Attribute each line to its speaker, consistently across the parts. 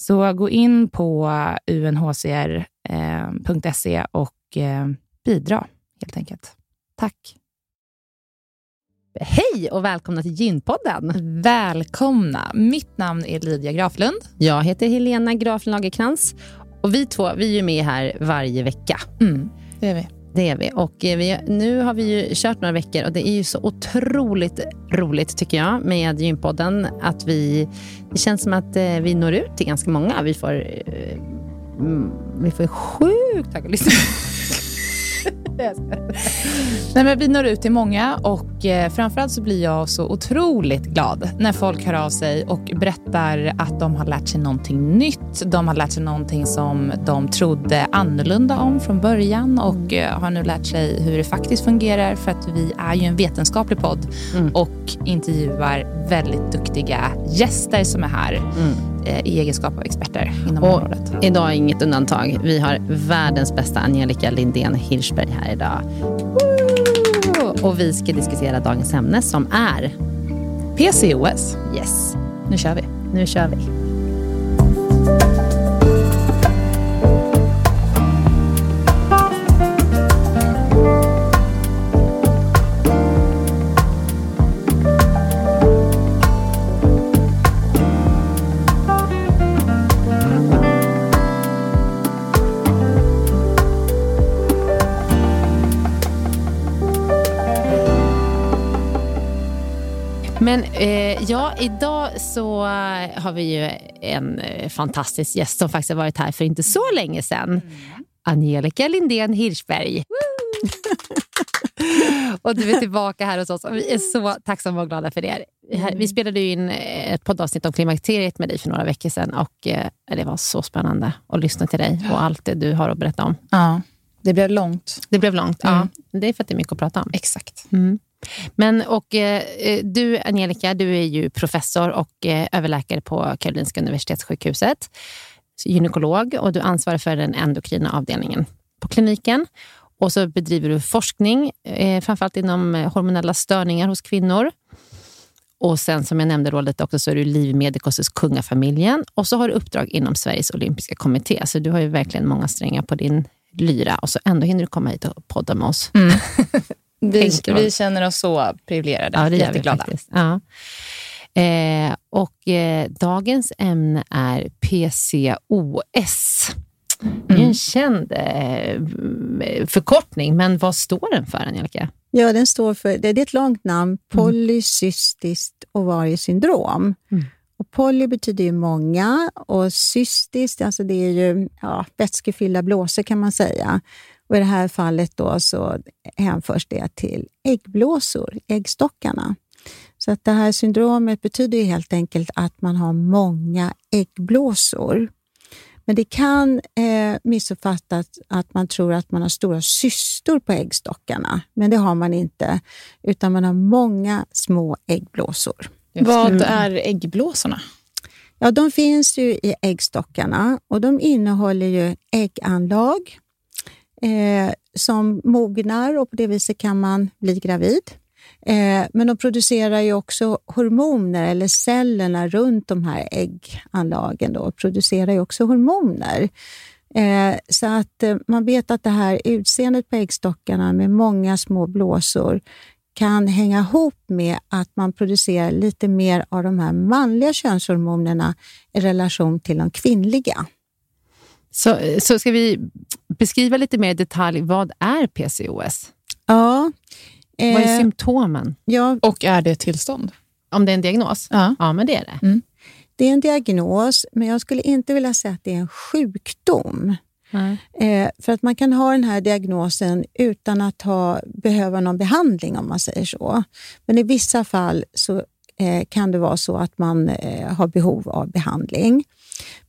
Speaker 1: Så gå in på unhcr.se eh, och eh, bidra helt enkelt. Tack.
Speaker 2: Hej och välkomna till Gynpodden.
Speaker 1: Välkomna. Mitt namn är Lydia Graflund.
Speaker 2: Jag heter Helena Graflund Lagerkrans och vi två vi är med här varje vecka.
Speaker 1: Mm, det är vi.
Speaker 2: Det är vi. Och eh, vi, nu har vi ju kört några veckor och det är ju så otroligt roligt tycker jag med Gympodden. Att vi, det känns som att eh, vi når ut till ganska många. Vi får, eh, mm, vi får sjukt höga lyssnare.
Speaker 1: Nej, men vi når ut till många och eh, framförallt så blir jag så otroligt glad när folk hör av sig och berättar att de har lärt sig någonting nytt. De har lärt sig någonting som de trodde annorlunda om från början och eh, har nu lärt sig hur det faktiskt fungerar för att vi är ju en vetenskaplig podd mm. och intervjuar väldigt duktiga gäster som är här. Mm i egenskap av experter inom och området.
Speaker 2: Idag är inget undantag. Vi har världens bästa Angelica Lindén Hirschberg här idag. Och vi ska diskutera dagens ämne som är
Speaker 1: PCOS.
Speaker 2: Yes.
Speaker 1: Nu kör vi.
Speaker 2: Nu kör vi. Idag så har vi ju en eh, fantastisk gäst som faktiskt har varit här för inte så länge sedan. Mm. Angelica Lindén Hirschberg. och du är tillbaka här hos oss och vi är så tacksamma och glada för det. Mm. Vi spelade in ett poddavsnitt om klimakteriet med dig för några veckor sedan och eh, det var så spännande att lyssna till dig och allt det du har att berätta om.
Speaker 1: Ja, det blev långt.
Speaker 2: Det blev långt, mm. ja. Det är för att det är mycket att prata om.
Speaker 1: Exakt.
Speaker 2: Mm. Men och eh, du, Angelica, du är ju professor och eh, överläkare på Karolinska Universitetssjukhuset. Gynekolog och du ansvarar för den endokrina avdelningen på kliniken. Och så bedriver du forskning, eh, framförallt inom eh, hormonella störningar hos kvinnor. Och sen som jag nämnde då lite också så är du Liv Medicos hos kungafamiljen och så har du uppdrag inom Sveriges olympiska kommitté. Så du har ju verkligen många strängar på din lyra och så ändå hinner du komma hit och podda med oss. Mm.
Speaker 1: Vi, vi känner oss så privilegierade.
Speaker 2: Ja, det Jätteglada. Ja. Eh, och eh, dagens ämne är PCOS. Mm. Det är en mm. känd eh, förkortning, men vad står den för, Angelica?
Speaker 3: Ja, den står för, det är ett långt namn, mm. polycystiskt ovariesyndrom. Mm. Och poly betyder ju många och cystiskt, alltså det är ju ja, vätskefyllda blåsor kan man säga. Och I det här fallet då så hänförs det till äggblåsor, äggstockarna. Så att det här syndromet betyder helt enkelt att man har många äggblåsor. Men det kan eh, missuppfattas att man tror att man har stora cystor på äggstockarna, men det har man inte, utan man har många små äggblåsor.
Speaker 1: Vad är äggblåsorna?
Speaker 3: Ja, de finns ju i äggstockarna och de innehåller ju ägganlag eh, som mognar och på det viset kan man bli gravid. Eh, men de producerar ju också hormoner, eller cellerna runt de här ägganlagen då, producerar ju också hormoner. Eh, så att eh, man vet att det här utseendet på äggstockarna med många små blåsor kan hänga ihop med att man producerar lite mer av de här manliga könshormonerna i relation till de kvinnliga.
Speaker 2: Så, så ska vi beskriva lite mer i detalj, vad är PCOS?
Speaker 3: Ja.
Speaker 2: Eh, vad är eh, symptomen?
Speaker 1: Ja. Och är det ett tillstånd?
Speaker 2: Om det är en diagnos?
Speaker 1: Ja,
Speaker 2: ja men det är det. Mm.
Speaker 3: Det är en diagnos, men jag skulle inte vilja säga att det är en sjukdom. Eh, för att man kan ha den här diagnosen utan att ha, behöva någon behandling, om man säger så. Men i vissa fall så Eh, kan det vara så att man eh, har behov av behandling.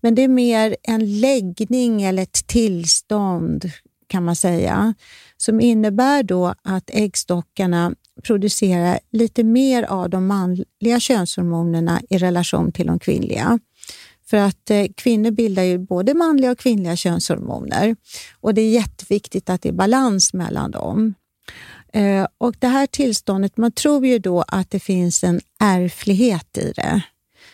Speaker 3: Men det är mer en läggning eller ett tillstånd kan man säga, som innebär då att äggstockarna producerar lite mer av de manliga könshormonerna i relation till de kvinnliga. För att eh, kvinnor bildar ju både manliga och kvinnliga könshormoner och det är jätteviktigt att det är balans mellan dem. Eh, och Det här tillståndet, man tror ju då att det finns en ärftlighet i det.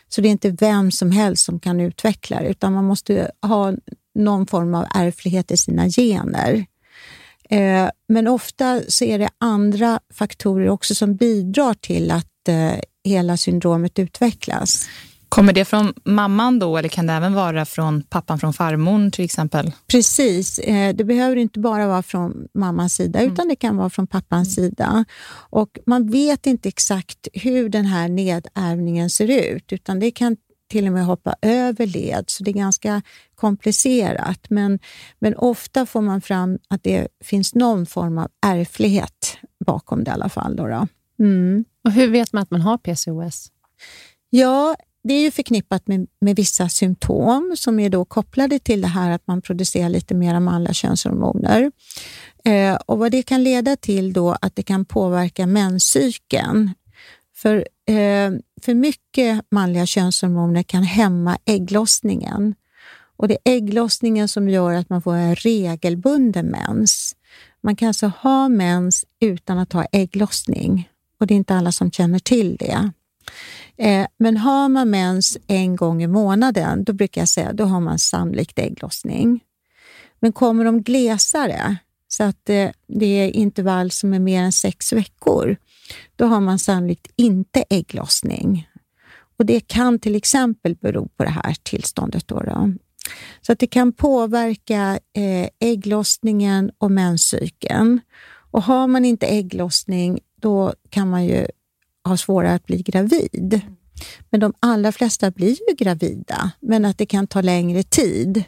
Speaker 3: Så det är inte vem som helst som kan utveckla det, utan man måste ha någon form av ärftlighet i sina gener. Eh, men ofta så är det andra faktorer också som bidrar till att eh, hela syndromet utvecklas.
Speaker 1: Kommer det från mamman då eller kan det även vara från pappan från farmor till exempel?
Speaker 3: Precis, eh, det behöver inte bara vara från mammans sida mm. utan det kan vara från pappans mm. sida. Och Man vet inte exakt hur den här nedärvningen ser ut utan det kan till och med hoppa över led, så det är ganska komplicerat. Men, men ofta får man fram att det finns någon form av ärftlighet bakom det i alla fall. Då, då. Mm.
Speaker 2: Och hur vet man att man har PCOS?
Speaker 3: Ja, det är ju förknippat med, med vissa symptom som är då kopplade till det här att man producerar lite mer manliga könshormoner. Eh, och Vad det kan leda till då att det kan påverka menscykeln. För, eh, för mycket manliga könshormoner kan hämma ägglossningen. Och Det är ägglossningen som gör att man får en regelbunden mens. Man kan alltså ha mens utan att ha ägglossning och det är inte alla som känner till det. Eh, men har man mens en gång i månaden, då brukar jag säga då har man sannolikt ägglossning. Men kommer de glesare, så att eh, det är intervall som är mer än sex veckor, då har man sannolikt inte ägglossning. Och Det kan till exempel bero på det här tillståndet. Då, då. Så att det kan påverka eh, ägglossningen och menscykeln. Och har man inte ägglossning, då kan man ju ha svårare att bli gravid. Men de allra flesta blir ju gravida, men att det kan ta längre tid.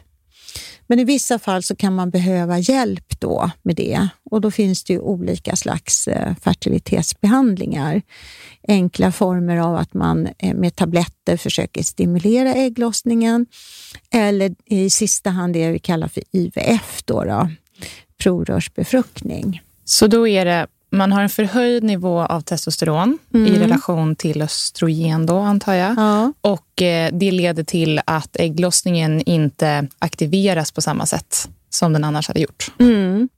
Speaker 3: Men i vissa fall så kan man behöva hjälp då med det och då finns det ju olika slags eh, fertilitetsbehandlingar. Enkla former av att man eh, med tabletter försöker stimulera ägglossningen eller i sista hand det vi kallar för IVF, då, då provrörsbefruktning.
Speaker 1: Så då är det man har en förhöjd nivå av testosteron mm. i relation till östrogen då, antar jag. Ja. Och eh, det leder till att ägglossningen inte aktiveras på samma sätt som den annars hade gjort.
Speaker 3: Mm.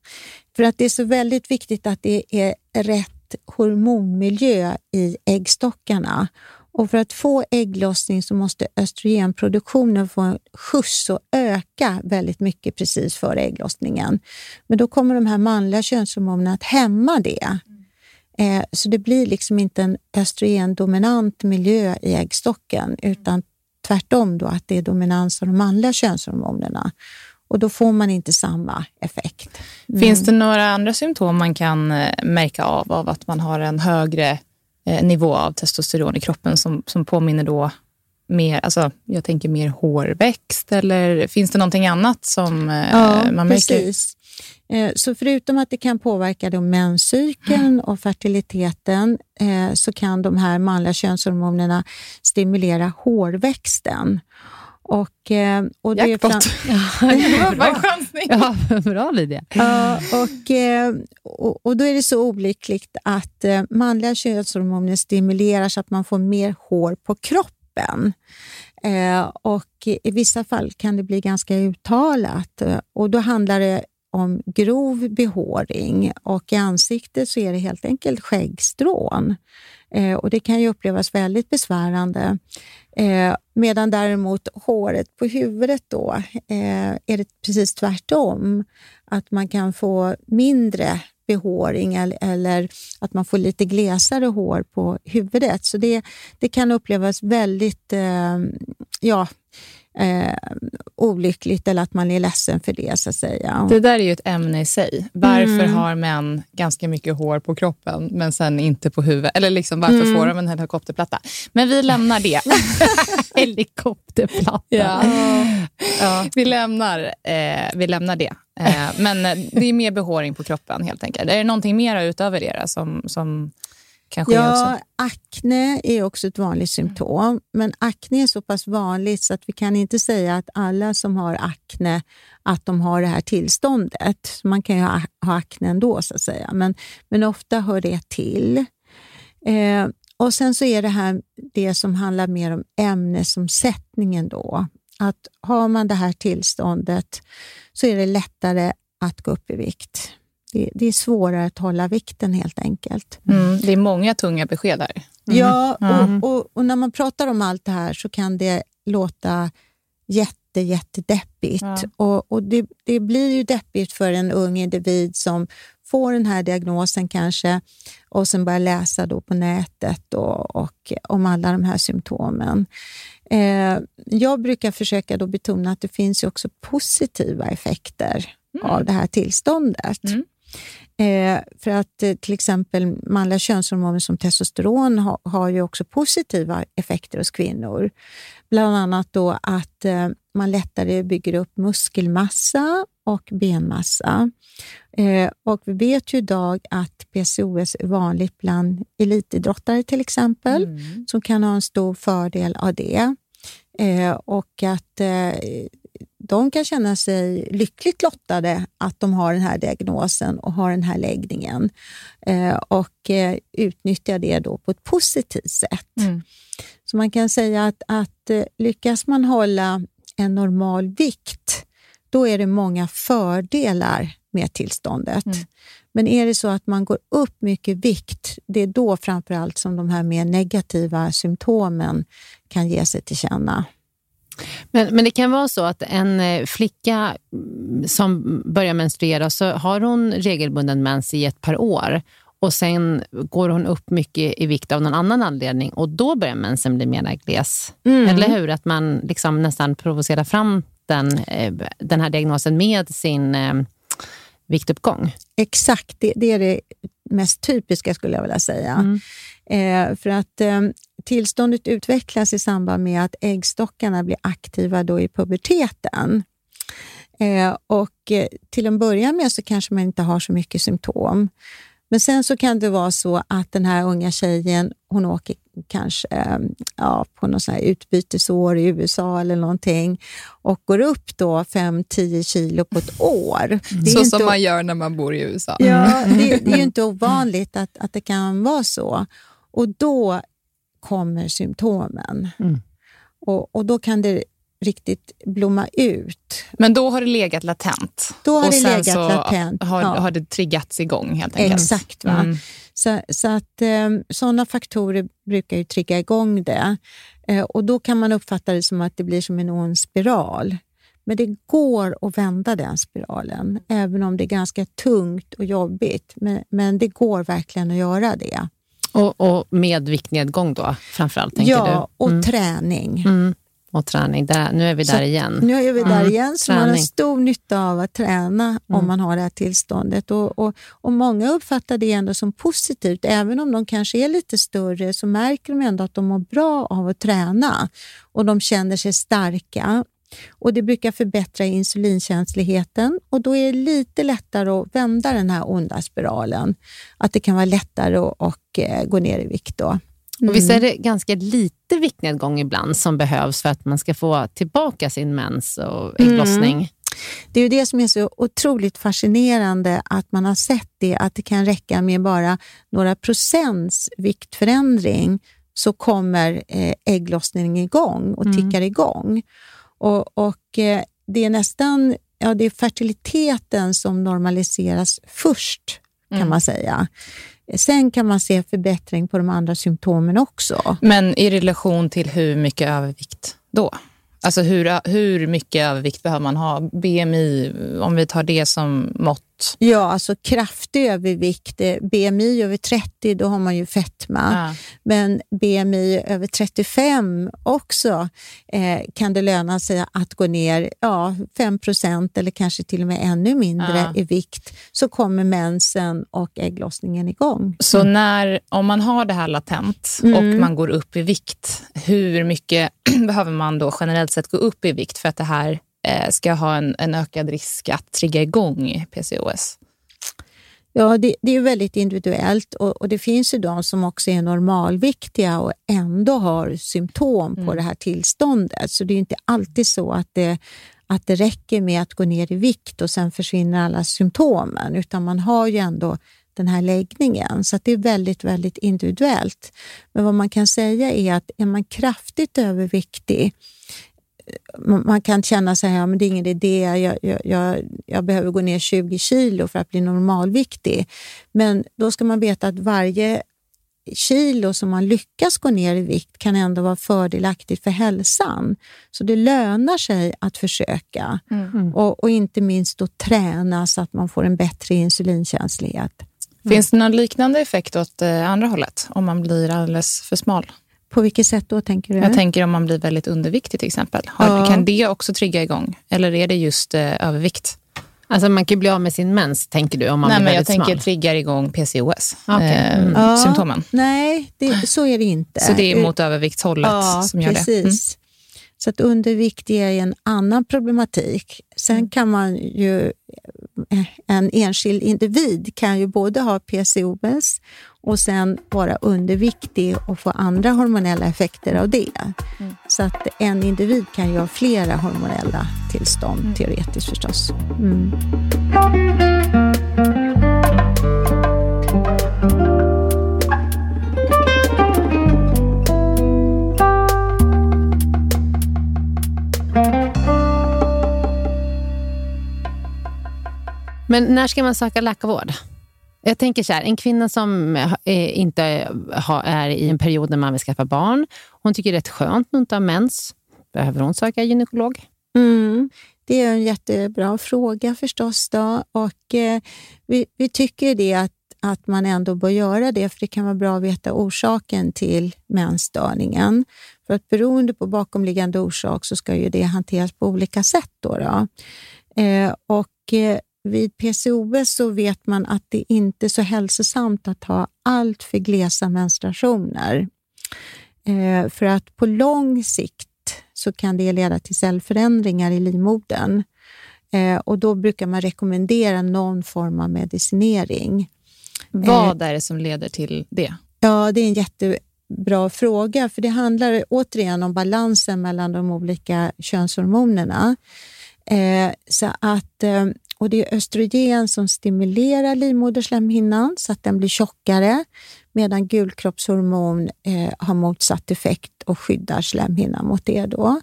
Speaker 3: För att det är så väldigt viktigt att det är rätt hormonmiljö i äggstockarna. Och för att få ägglossning så måste östrogenproduktionen få en skjuts och öka väldigt mycket precis före ägglossningen. Men då kommer de här manliga könshormonerna att hämma det. Eh, så det blir liksom inte en östrogendominant miljö i äggstocken utan tvärtom då att det är dominans av de manliga könshormonerna. Och då får man inte samma effekt.
Speaker 1: Mm. Finns det några andra symptom man kan eh, märka av, av att man har en högre eh, nivå av testosteron i kroppen som, som påminner då mer, alltså jag tänker mer hårväxt eller finns det någonting annat som eh, ja, man märker?
Speaker 3: Precis. Eh, så förutom att det kan påverka då menscykeln och fertiliteten eh, så kan de här manliga könshormonerna stimulera hårväxten. Och,
Speaker 1: och det Jackpot!
Speaker 2: Fram... bra. ja, bra Lydia.
Speaker 3: Ja, och, eh, och, och då är det så olyckligt att eh, manliga könshormoner stimulerar så att man får mer hår på kroppen. Och I vissa fall kan det bli ganska uttalat och då handlar det om grov behåring och i ansiktet så är det helt enkelt skäggstrån. Eh, och Det kan ju upplevas väldigt besvärande. Eh, medan däremot håret på huvudet då eh, är det precis tvärtom. Att man kan få mindre behåring eller, eller att man får lite glesare hår på huvudet. Så det, det kan upplevas väldigt eh, ja, eh, olyckligt eller att man är ledsen för det. så att säga.
Speaker 1: Det där är ju ett ämne i sig. Varför mm. har män ganska mycket hår på kroppen men sen inte på huvudet? Eller liksom, varför mm. får de en helikopterplatta? Men vi lämnar det.
Speaker 2: helikopterplatta.
Speaker 1: Ja. ja. Vi, lämnar, eh, vi lämnar det. Eh, men det är mer behåring på kroppen helt enkelt. Är det någonting mer utöver det som, som
Speaker 3: Kanske ja, akne är också ett vanligt symptom, men akne är så pass vanligt så att vi kan inte säga att alla som har akne att de har det här tillståndet. Man kan ju ha, ha akne ändå, så att säga, men, men ofta hör det till. Eh, och Sen så är det här det som handlar mer om ämnesomsättningen. Då. Att har man det här tillståndet så är det lättare att gå upp i vikt. Det, det, är svårare att hålla vikten helt enkelt.
Speaker 1: Mm, det är många tunga besked där.
Speaker 3: Mm. Ja, och, och, och, när man pratar om allt det här så kan det låta jätte, jättedeppigt. Ja. Och, och det, det, blir ju deppigt för en ung individ som får den här diagnosen kanske och sen börjar läsa då på nätet och, och om alla de här symptomen. Eh, jag brukar försöka då betona att det finns också positiva effekter mm. av det här tillståndet. Mm. Eh, för att eh, till exempel manliga könshormoner som testosteron ha, har ju också positiva effekter hos kvinnor. Bland annat då att eh, man lättare bygger upp muskelmassa och benmassa. Eh, och vi vet ju idag att PCOS är vanligt bland elitidrottare till exempel, mm. som kan ha en stor fördel av det. Eh, och att eh, de kan känna sig lyckligt lottade att de har den här diagnosen och har den här läggningen eh, och eh, utnyttja det då på ett positivt sätt. Mm. Så man kan säga att, att eh, lyckas man hålla en normal vikt, då är det många fördelar med tillståndet. Mm. Men är det så att man går upp mycket vikt, det är då framför allt som de här mer negativa symptomen kan ge sig till känna.
Speaker 2: Men, men det kan vara så att en eh, flicka mm, som börjar menstruera, så har hon regelbunden mens i ett par år och sen går hon upp mycket i vikt av någon annan anledning och då börjar mensen bli mer gles. Mm. Eller hur? Att man liksom nästan provocerar fram den, eh, den här diagnosen med sin eh, viktuppgång.
Speaker 3: Exakt, det, det, är det mest typiska skulle jag vilja säga. Mm. Eh, för att eh, tillståndet utvecklas i samband med att äggstockarna blir aktiva då i puberteten. Eh, och eh, till en början med så kanske man inte har så mycket symptom. Men sen så kan det vara så att den här unga tjejen, hon åker kanske ja, på något sån utbytesår i USA eller någonting och går upp då 5-10 kilo på ett år.
Speaker 4: så inte, som man gör när man bor i USA.
Speaker 3: Ja, det, det är ju inte ovanligt att, att det kan vara så. Och då kommer symptomen. Mm. Och, och då kan det riktigt blomma ut.
Speaker 4: Men då har det legat latent?
Speaker 3: Då har
Speaker 4: och
Speaker 3: det legat latent.
Speaker 4: Har, ja. har det triggats igång helt enkelt?
Speaker 3: Exakt. Va? Mm. Så, så att um, sådana faktorer brukar ju trigga igång det. Uh, och Då kan man uppfatta det som att det blir som en ond spiral. Men det går att vända den spiralen, även om det är ganska tungt och jobbigt. Men, men det går verkligen att göra det.
Speaker 2: Och, och med viktnedgång då, framförallt?
Speaker 3: Ja, du? och mm. träning.
Speaker 2: Mm. Och träning, där, nu är vi där så, igen.
Speaker 3: Nu är vi där mm. igen, så träning. man har stor nytta av att träna mm. om man har det här tillståndet. Och, och, och, Många uppfattar det ändå som positivt. Även om de kanske är lite större så märker de ändå att de mår bra av att träna och de känner sig starka. Och Det brukar förbättra insulinkänsligheten och då är det lite lättare att vända den här onda spiralen. Att det kan vara lättare att och, eh, gå ner i vikt. Då.
Speaker 2: Mm. Och visst är det ganska lite viktnedgång ibland som behövs för att man ska få tillbaka sin mens och ägglossning? Mm.
Speaker 3: Det är ju det som är så otroligt fascinerande att man har sett det, att det kan räcka med bara några procents viktförändring så kommer eh, ägglossningen igång och mm. tickar mm. Och, och eh, Det är nästan ja, det är fertiliteten som normaliseras först, kan mm. man säga. Sen kan man se förbättring på de andra symptomen också.
Speaker 4: Men i relation till hur mycket övervikt då? Alltså hur, hur mycket övervikt behöver man ha? BMI, om vi tar det som mått
Speaker 3: Ja, alltså kraftig övervikt. Eh, BMI över 30, då har man ju fetma. Ja. Men BMI över 35 också eh, kan det löna sig att gå ner ja, 5% eller kanske till och med ännu mindre ja. i vikt, så kommer mensen och ägglossningen igång.
Speaker 4: Så när, om man har det här latent mm. och man går upp i vikt, hur mycket behöver man då generellt sett gå upp i vikt för att det här ska ha en, en ökad risk att trigga igång PCOS?
Speaker 3: Ja, det, det, är väldigt individuellt och, och, det finns ju de som också är normalviktiga och ändå har symptom på mm. det här tillståndet. Så det är inte alltid så att det, att det räcker med att gå ner i vikt och sen försvinner alla symptomen, utan man har ju ändå den här läggningen. Så det är väldigt, väldigt individuellt. Men vad man kan säga är att är man kraftigt överviktig man kan känna sig ja, men det är ingen idé, jag, jag, jag, jag, behöver gå ner 20 kilo för att bli normalviktig. Men då ska man veta att varje kilo som man lyckas gå ner i vikt kan ändå vara fördelaktigt för hälsan. Så det lönar sig att försöka mm. och, och, inte minst att träna så att man får en bättre insulinkänslighet.
Speaker 4: Mm. Finns det någon liknande effekt åt eh, andra hållet, om man blir alldeles för smal?
Speaker 3: På vilket sätt då tänker du?
Speaker 4: Jag tänker om man blir väldigt underviktig till exempel. Har, ja. Kan det också trigga igång? Eller är det just eh, övervikt?
Speaker 2: Alltså man kan ju bli av med sin mens, tänker du, om man
Speaker 1: Nej,
Speaker 2: blir
Speaker 1: men jag
Speaker 2: väldigt
Speaker 1: tänker
Speaker 2: smal.
Speaker 1: triggar igång PCOS,
Speaker 2: Okej.
Speaker 1: eh,
Speaker 2: Mm.
Speaker 3: Ja.
Speaker 1: symptomen.
Speaker 3: Nej, det, så är det inte.
Speaker 1: Så det är
Speaker 3: Eh,
Speaker 1: mot överviktshållet
Speaker 3: ja,
Speaker 1: som gör
Speaker 3: precis.
Speaker 1: det. Mm.
Speaker 3: Så att undervikt är en annan problematik. Sen
Speaker 1: Mm.
Speaker 3: kan man ju, en enskild individ kan ju både ha PCOS och sen vara underviktig och få andra hormonella effekter av det.
Speaker 1: Mm.
Speaker 3: Så att en individ kan ju ha flera hormonella tillstånd,
Speaker 1: Mm.
Speaker 3: teoretiskt förstås. Mm.
Speaker 2: Men när ska man söka läkarvård? Jag tänker så här, en kvinna som eh, inte har, är i en period när man vill skaffa barn, hon tycker det är rätt skönt att inte ha mens. Behöver hon söka gynekolog?
Speaker 3: Mm. Det är en jättebra fråga förstås. Då. Och, eh, vi, vi tycker det att, att man ändå bör göra det, för det kan vara bra att veta orsaken till mensstörningen. För att beroende på bakomliggande orsak så ska ju det hanteras på olika sätt. Då, då. Eh, och eh, vid PCOS så vet man att det inte är så hälsosamt att ha allt för glesa menstruationer. Eh, för att på lång sikt så kan det leda till cellförändringar i livmodern. Eh, och då brukar man rekommendera någon form av medicinering.
Speaker 1: Vad är det som leder till det?
Speaker 3: Ja, det är en jättebra fråga, för det handlar återigen om balansen mellan de olika könshormonerna. Eh, så att, eh, och det är östrogen som stimulerar livmoderslemhinnan så att den blir tjockare, medan gulkroppshormon eh, har motsatt effekt och skyddar slemhinnan mot det. Då.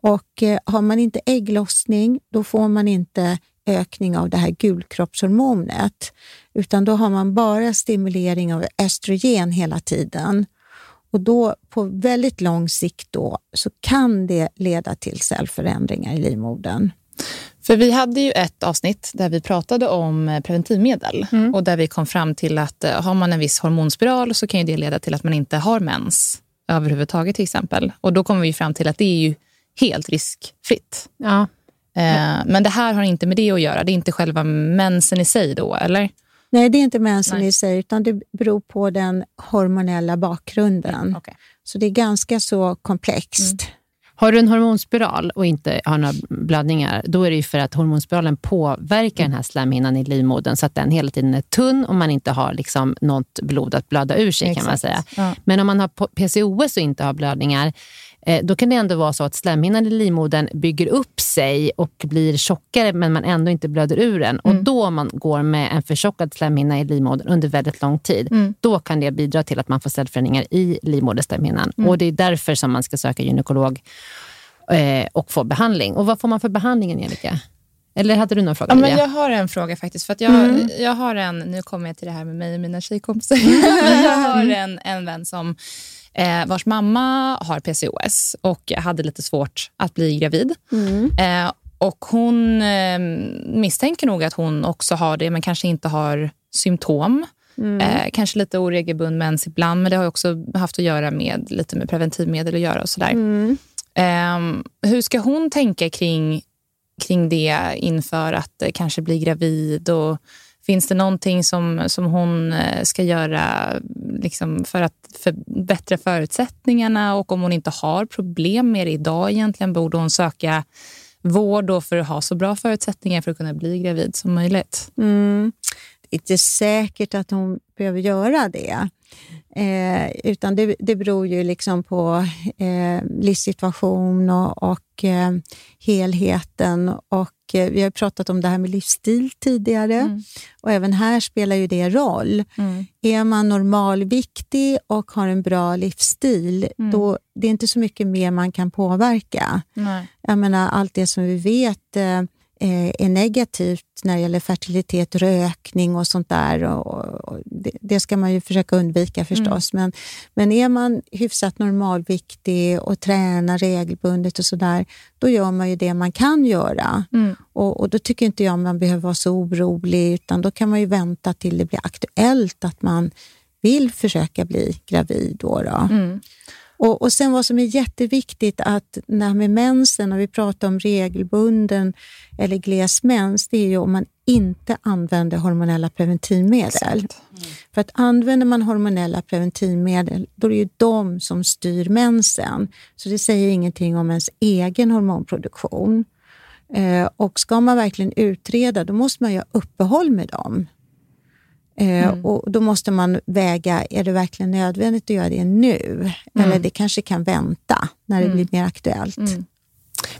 Speaker 3: Och eh, Har man inte ägglossning, då får man inte ökning av det här gulkroppshormonet, utan då har man bara stimulering av östrogen hela tiden. Och då på väldigt lång sikt då, så kan det leda till cellförändringar i livmodern.
Speaker 1: För vi hade ju ett avsnitt där vi pratade om eh, preventivmedel
Speaker 2: Mm.
Speaker 1: och där vi kom fram till att eh, har man en viss hormonspiral så kan det leda till att man inte har mens överhuvudtaget till exempel. Och då kommer vi fram till att det är ju helt riskfritt.
Speaker 2: Ja.
Speaker 1: Eh, Men det här har inte med det att göra. Det är inte själva mensen i sig då, eller?
Speaker 3: Nej, det är inte mensen
Speaker 1: Nej.
Speaker 3: i sig, utan det beror på den hormonella bakgrunden.
Speaker 1: Okej.
Speaker 3: Så det är ganska så komplext.
Speaker 1: Mm.
Speaker 2: Har du en hormonspiral och inte har några blödningar, då är det ju för att hormonspiralen påverkar den här slemhinnan i livmodern så att den hela tiden är tunn och man inte har liksom något blod att blöda ur sig kan man
Speaker 1: Exakt.
Speaker 2: säga.
Speaker 1: Ja.
Speaker 2: Men om man har PCOS och inte har blödningar, då kan det ändå vara så att slemhinnan i livmodern bygger upp sig och blir tjockare men man ändå inte blöder ur den. Och
Speaker 1: Mm.
Speaker 2: då om man går med en förtjockad slemhinna i livmodern under väldigt lång tid,
Speaker 1: Mm.
Speaker 2: då kan det bidra till att man får cellförändringar i livmoderslemhinnan. Och det är därför som man ska söka gynekolog eh, och få behandling. Och vad får man för behandling, Angelica? Eller hade du någon fråga?
Speaker 1: Ja, men jag har en fråga faktiskt. För att jag,
Speaker 2: Mm.
Speaker 1: jag har en, nu kommer jag till det här med mig och mina tjejkompisar. Jag har en, en vän som, eh, vars mamma har PCOS och hade lite svårt att bli gravid. Eh, och hon eh, misstänker nog att hon också har det, men kanske inte har symptom. Eh, kanske lite oregelbunden mens ibland, men det har också haft att göra med lite med preventivmedel att göra och sådär. Ehm, hur ska hon tänka kring, kring det inför att eh, kanske bli gravid? Och finns det någonting som, som hon eh, ska göra liksom, för att förbättra förutsättningarna? Och om hon inte har problem med det idag egentligen, borde hon söka vård då för att ha så bra förutsättningar för att kunna bli gravid som möjligt?
Speaker 3: Mm. Det är inte säkert att hon behöver göra det. Eh, utan det, det beror ju liksom på eh, livssituation och, och eh, helheten. Och, eh, vi har pratat om det här med livsstil tidigare
Speaker 1: Mm.
Speaker 3: och även här spelar ju det roll. Är man normalviktig och har en bra livsstil,
Speaker 1: Mm.
Speaker 3: då det är inte så mycket mer man kan påverka.
Speaker 1: Nej.
Speaker 3: Jag menar, allt det som vi vet eh, är negativt när det gäller fertilitet, rökning och sånt där. Och, och det, det ska man ju försöka undvika förstås. Men, men är man hyfsat normalviktig och tränar regelbundet och sådär, då gör man ju det man kan göra.
Speaker 1: Mm.
Speaker 3: Och, och Då tycker inte jag man behöver vara så orolig, utan då kan man ju vänta till det blir aktuellt att man vill försöka bli gravid. Då, då.
Speaker 1: Mm.
Speaker 3: Och, och sen vad som är jätteviktigt att när med mensen, när vi pratar om regelbunden eller gles mens, det är ju om man inte använder hormonella preventivmedel. Mm. För att använder man hormonella preventivmedel, då är det ju de som styr mensen. Så det säger ingenting om ens egen hormonproduktion. Eh, och ska man verkligen utreda, då måste man göra uppehåll med dem. Eh, mm. Och Då måste man väga, är det verkligen nödvändigt att göra det nu? Mm. Eller det kanske kan vänta när det mm. blir mer aktuellt. Mm.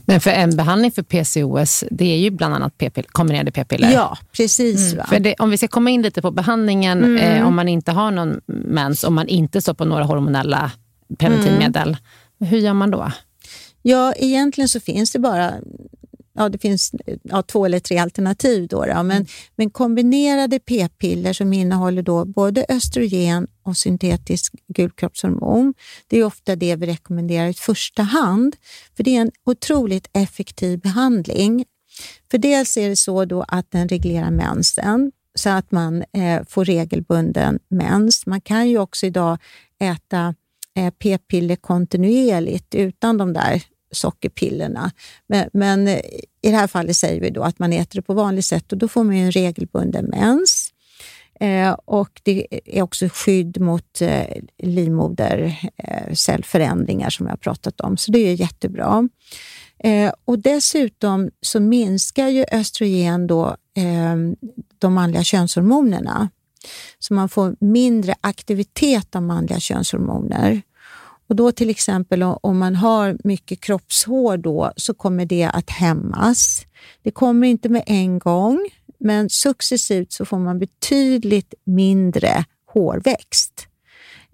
Speaker 2: Men för en behandling för PCOS, det är ju bland annat p-piller, kombinerade p-piller.
Speaker 3: Ja, precis. Mm.
Speaker 2: För det, om vi ska komma in lite på behandlingen, mm. eh, om man inte har någon mens, om man inte står på några hormonella preventivmedel, hur gör man då?
Speaker 3: Ja, egentligen så finns det bara ja, det finns ja, två eller tre alternativ. Då, då. Men, mm. men kombinerade p-piller som innehåller då både östrogen och syntetisk gulkroppshormon, det är ofta det vi rekommenderar i första hand, för det är en otroligt effektiv behandling. För dels är det så då att den reglerar mensen, så att man eh, får regelbunden mens. Man kan ju också idag äta eh, p-piller kontinuerligt utan de där sockerpillerna. Men, men, i det här fallet säger vi då att man äter det på vanligt sätt och då får man en regelbunden mens. Eh, och Det är också skydd mot eh, livmodercellförändringar eh, som jag har pratat om, så det är jättebra. Eh, och Dessutom så minskar ju östrogen då, eh, de manliga könshormonerna. Så man får mindre aktivitet av manliga könshormoner. Och då till exempel om man har mycket kroppshår då, så kommer det att hämmas. Det kommer inte med en gång, men successivt så får man betydligt mindre hårväxt.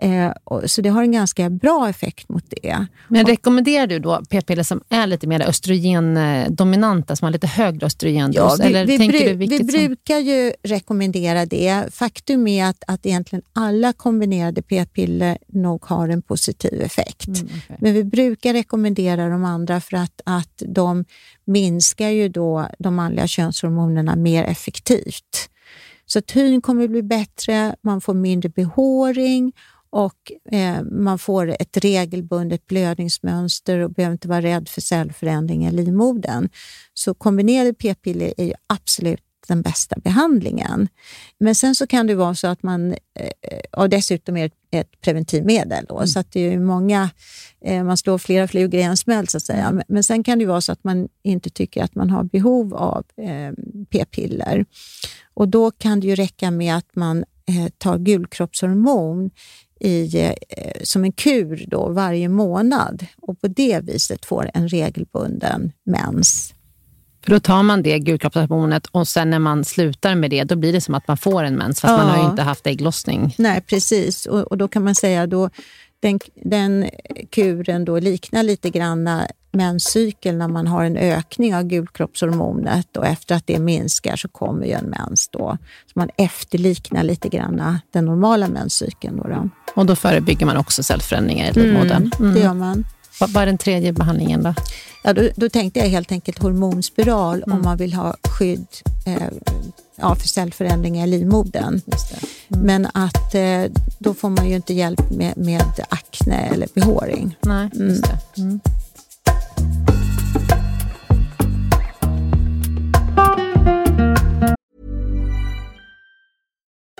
Speaker 3: Eh, så det har en ganska bra effekt mot det.
Speaker 2: Men rekommenderar du då p-piller som är lite mer östrogendominanta, som har lite högre östrogendos?
Speaker 3: Ja, vi, eller vi, bru vi som... brukar ju rekommendera det. Faktum är att, att egentligen alla kombinerade p-piller nog har en positiv effekt. Mm, okay. Men vi brukar rekommendera de andra för att, att de minskar ju då de manliga könshormonerna mer effektivt. Så att hyn kommer bli bättre, man får mindre behåring och eh, man får ett regelbundet blödningsmönster och behöver inte vara rädd för cellförändring i livmodern. Så kombinerade p-piller är ju absolut den bästa behandlingen. Men sen så kan det vara så att man, eh, och dessutom är det ett preventivmedel, då, mm. så att det är många, eh, man slår flera flugor i en smäll så att säga. Mm. Men sen kan det vara så att man inte tycker att man har behov av eh, p-piller. Och då kan det ju räcka med att man tar gulkroppshormon i, eh, som en kur då varje månad och på det viset får en regelbunden mens.
Speaker 2: För då tar man det gulkroppshormonet och sen när man slutar med det, då blir det som att man får en mens, fast ja. man har ju inte haft ägglossning.
Speaker 3: Nej, precis. Och, och då kan man säga då den, den kuren då liknar lite grann menscykeln när man har en ökning av gulkroppshormonet och efter att det minskar så kommer ju en mens. Då. Så man efterliknar lite grann den normala menscykeln. Då, då.
Speaker 2: Och då förebygger man också cellförändringar i livmodern?
Speaker 3: Mm, mm. det gör man.
Speaker 2: Vad är den tredje behandlingen då?
Speaker 3: Ja, då, då tänkte jag helt enkelt hormonspiral mm. om man vill ha skydd eh, ja, för cellförändringar i livmodern. Mm. Men att eh, då får man ju inte hjälp med, med akne eller behåring.
Speaker 2: Nej, just mm. det.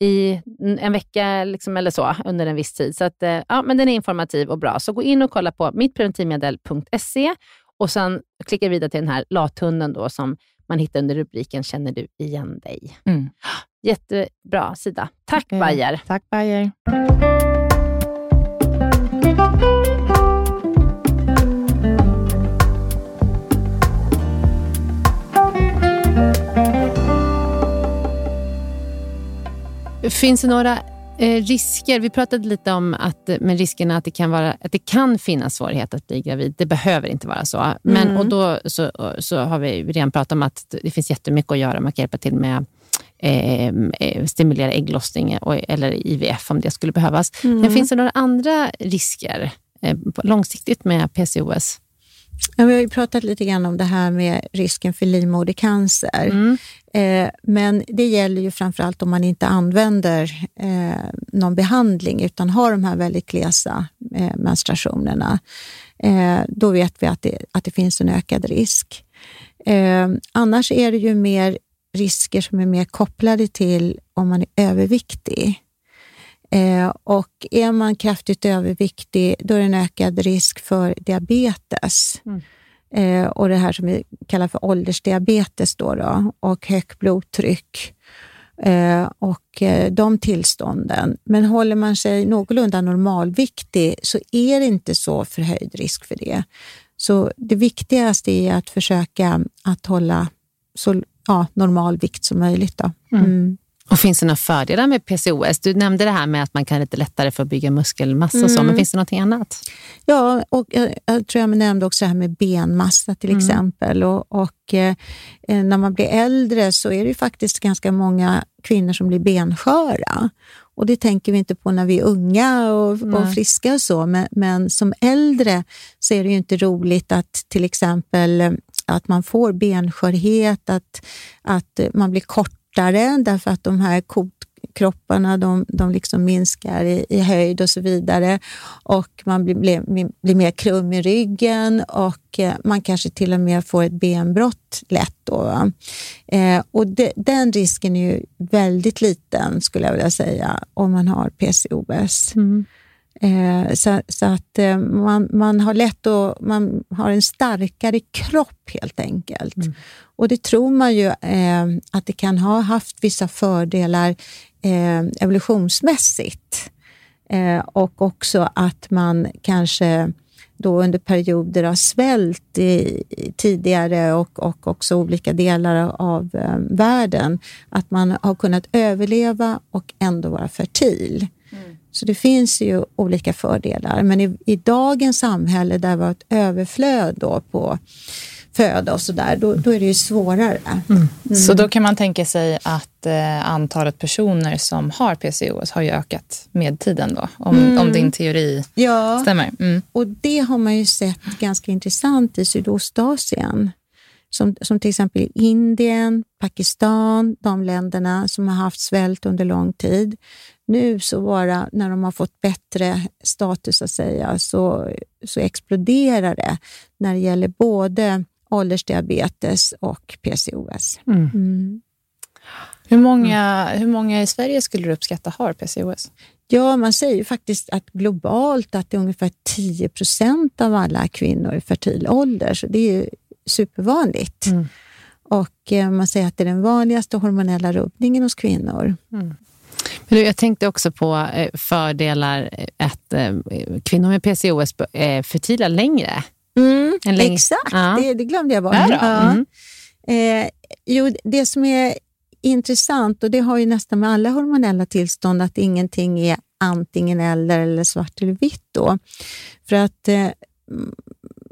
Speaker 2: i en vecka liksom, eller så under en viss tid. Så att, eh, ja, men den är informativ och bra. Så gå in och kolla på mittpreventivmedel.se och sen klicka vidare till den här lathunden då, som man hittar under rubriken Känner du igen dig? Mm. Jättebra sida. Tack okay. Bayer.
Speaker 1: Tack Bayer.
Speaker 2: Finns det några eh, risker? Vi pratade lite om att, med riskerna att det, kan vara, att det kan finnas svårigheter att bli gravid. Det behöver inte vara så. Men, mm. och då så, så har vi redan pratat om att det finns jättemycket att göra. Man kan hjälpa till med eh, eh stimulera ägglossning och, eller IVF om det skulle behövas. Mm. Men finns det några andra risker eh, långsiktigt med PCOS?
Speaker 3: Ja, vi har ju pratat lite grann om det här med risken för livmodercancer. Mm. Eh, men det gäller ju framförallt om man inte använder eh, någon behandling utan har de här väldigt glesa eh, menstruationerna. Eh, då vet vi att det, att det finns en ökad risk. Eh, annars är det ju mer risker som är mer kopplade till om man är överviktig. Eh, och är man kraftigt överviktig, då är det en ökad risk för diabetes. Mm. Eh, och det här som vi kallar för åldersdiabetes då, då och högt blodtryck. Eh, och de tillstånden. Men håller man sig någorlunda normalviktig så är det inte så förhöjd risk för det. Så det viktigaste är att försöka att hålla så ja, normal vikt som möjligt. Då. Mm. Mm.
Speaker 2: Och Finns det några fördelar med PCOS? Du nämnde det här med att man kan lite lättare få bygga muskelmassa, mm. så, men finns det något annat?
Speaker 3: Ja, och jag, jag, tror jag nämnde också det här med benmassa till mm. exempel. Och, och eh, när man blir äldre så är det faktiskt ganska många kvinnor som blir bensköra. Och Det tänker vi inte på när vi är unga och, och friska och så, men, men, som äldre så är det ju inte roligt att till exempel eh, att man får benskörhet, att, att man blir kort kortare därför att de här kotkropparna de, de liksom minskar i, i, höjd och så vidare. Och man blir, blir, blir mer krum i ryggen och eh, man kanske till och med får ett benbrott lätt. Då, eh, och de, den risken är ju väldigt liten skulle jag vilja säga om man har PCOS. Mm. Eh, så, så, att eh, man, man har lätt att, man har en starkare kropp helt enkelt. Mm. Och det tror man ju eh, att det kan ha haft vissa fördelar eh, evolutionsmässigt. Eh, och också att man kanske då under perioder av svält i, tidigare och, och också olika delar av eh, världen, att man har kunnat överleva och ändå vara fertil. Så det finns ju olika fördelar, men i, i dagens samhälle där vi har ett överflöd då på föda och sådär, då, då är det ju svårare. Mm.
Speaker 1: Mm. Så då kan man tänka sig att eh, antalet personer som har PCOS har ju ökat med tiden då, om, mm. om din teori ja. stämmer?
Speaker 3: Mm. och det har man ju sett ganska intressant i Sydostasien. som, som till exempel Indien, Pakistan, de länderna som har haft svält under lång tid. Nu så bara när de har fått bättre status att säga, så, så exploderar det när det gäller både åldersdiabetes och PCOS. Mm. Mm.
Speaker 4: Hur, många, hur många i Sverige skulle du uppskatta har PCOS?
Speaker 3: Ja, man säger faktiskt att globalt att det är ungefär 10 procent av alla kvinnor i fertil ålder, så det är supervanligt. Mm. Och eh, man säger att det är den vanligaste hormonella rubbningen hos kvinnor. Mm.
Speaker 2: Men jag tänkte också på eh, fördelar att eh, kvinnor med PCOS är fertila längre.
Speaker 3: Mm, längre. Exakt, ja. det, det, glömde jag bara. Ja. Mm. Eh, jo, det som är intressant, och det har ju nästan med alla hormonella tillstånd, att ingenting är antingen eller, eller svart eller vitt. Då. För att eh,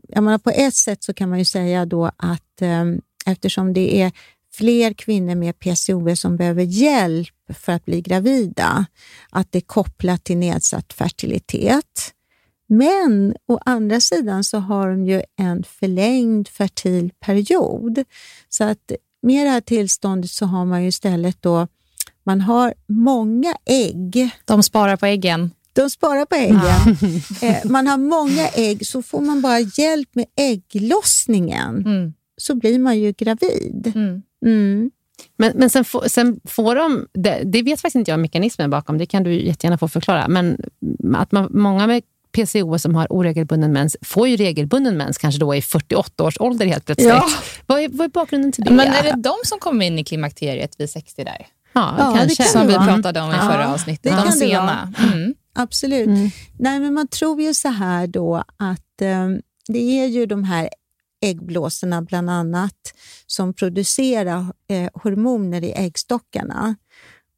Speaker 3: jag menar, på ett sätt så kan man ju säga då att eh, eftersom det är fler kvinnor med PCOS som behöver hjälp för att bli gravida, att det är kopplat till nedsatt fertilitet. Men å andra sidan så har de ju en förlängd fertil period. Så att med det här tillståndet så har man ju istället då, man har många ägg.
Speaker 4: De sparar på äggen.
Speaker 3: De sparar på äggen. Ja. Eh, man har många ägg, så får man bara hjälp med ägglossningen mm. så blir man ju gravid. Mm. Mm.
Speaker 2: Men, men sen, får, sen får de, det, det, vet faktiskt inte jag mekanismen bakom, det kan du jättegärna få förklara, men att man, många med PCO som har oregelbunden mens får ju regelbunden mens kanske då i 48 års ålder helt plötsligt. Ja. Vad, är, vad är bakgrunden till det?
Speaker 4: Men är det de som kommer in i klimakteriet vid 60 där?
Speaker 2: Ja, ja kanske.
Speaker 4: Kan som vi pratade om i förra ja, avsnittet. De sena.
Speaker 3: Mm. Absolut. Mm. Nej, men man tror ju så här då att um, det är ju de här äggblåsorna bland annat som producerar eh, hormoner i äggstockarna.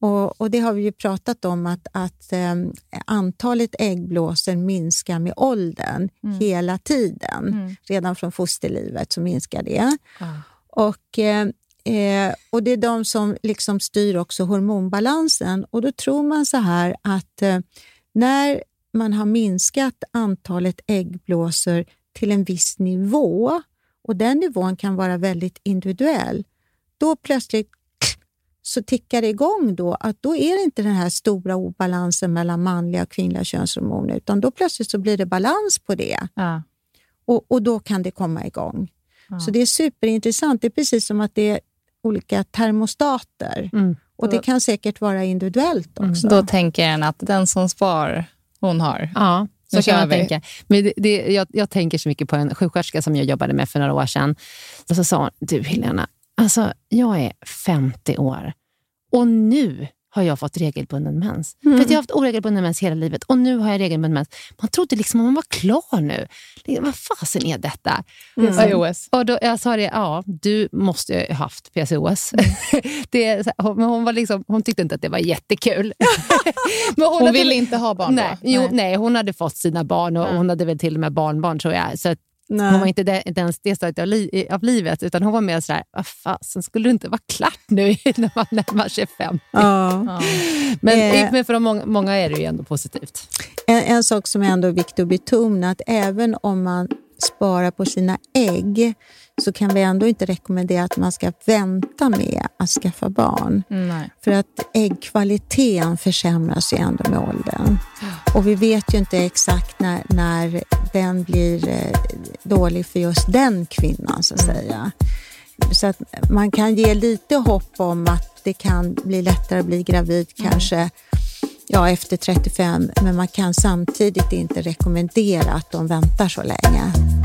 Speaker 3: Och, och, Det har vi ju pratat om att, att eh, antalet äggblåsor minskar med åldern mm. hela tiden. Mm. Redan från fosterlivet så minskar det. Ah. Och, eh, eh, och Det är de som liksom styr också hormonbalansen. Och Då tror man så här att eh, när man har minskat antalet äggblåsor till en viss nivå, och den nivån kan vara väldigt individuell, då plötsligt så tickar det igång då att då är det inte den här stora obalansen mellan manliga och kvinnliga könshormoner, utan då plötsligt så blir det balans på det. Ja. Och, och då kan det komma igång. Ja. Så det är superintressant. Det är precis som att det är olika termostater. Mm. Och det kan säkert vara individuellt mm. också.
Speaker 4: Mm. Då tänker en att den som spar, hon har.
Speaker 2: Ja. Så kan man vi. tänka. Men det, det, jag, jag, tänker så mycket på en sjuksköterska som jag jobbade med för några år sedan. Och så sa hon, du Helena, Alltså, jag är 50 år och nu har jag fått regelbunden mens. Mm. För jag har haft oregelbunden mens hela livet och nu har jag regelbunden mens. Man trodde liksom att man var klar nu. Vad fasen är detta?
Speaker 4: Mm. PCOS.
Speaker 2: Och då, jag sa det, ja, du måste ju ha haft PCOS. Mm. det, men hon, var liksom, hon tyckte inte att det var jättekul.
Speaker 4: men hon, hon ville inte ha barn
Speaker 2: nej, då? Jo, nej, hon hade fått sina barn och hon hade väl till och med barnbarn tror jag. Så Nej. Hon var inte det, ens det stadiet av, li, av, livet, utan hon var mer sådär, vad fasen, skulle det inte vara klart nu när man närmar sig 50? Ja. Ja. Men, eh. men för många, många, är det ju ändå positivt.
Speaker 3: En, en sak som är ändå viktig att betona, att även om man sparar på sina ägg så kan vi ändå inte rekommendera att man ska vänta med att skaffa barn. Nej. För att äggkvaliteten försämras ju ändå med åldern. Och vi vet ju inte exakt när, när den blir eh, dålig för just den kvinnan, så att mm. säga. Så att man kan ge lite hopp om att det kan bli lättare att bli gravid mm. kanske ja, efter 35, men man kan samtidigt inte rekommendera att de väntar så länge.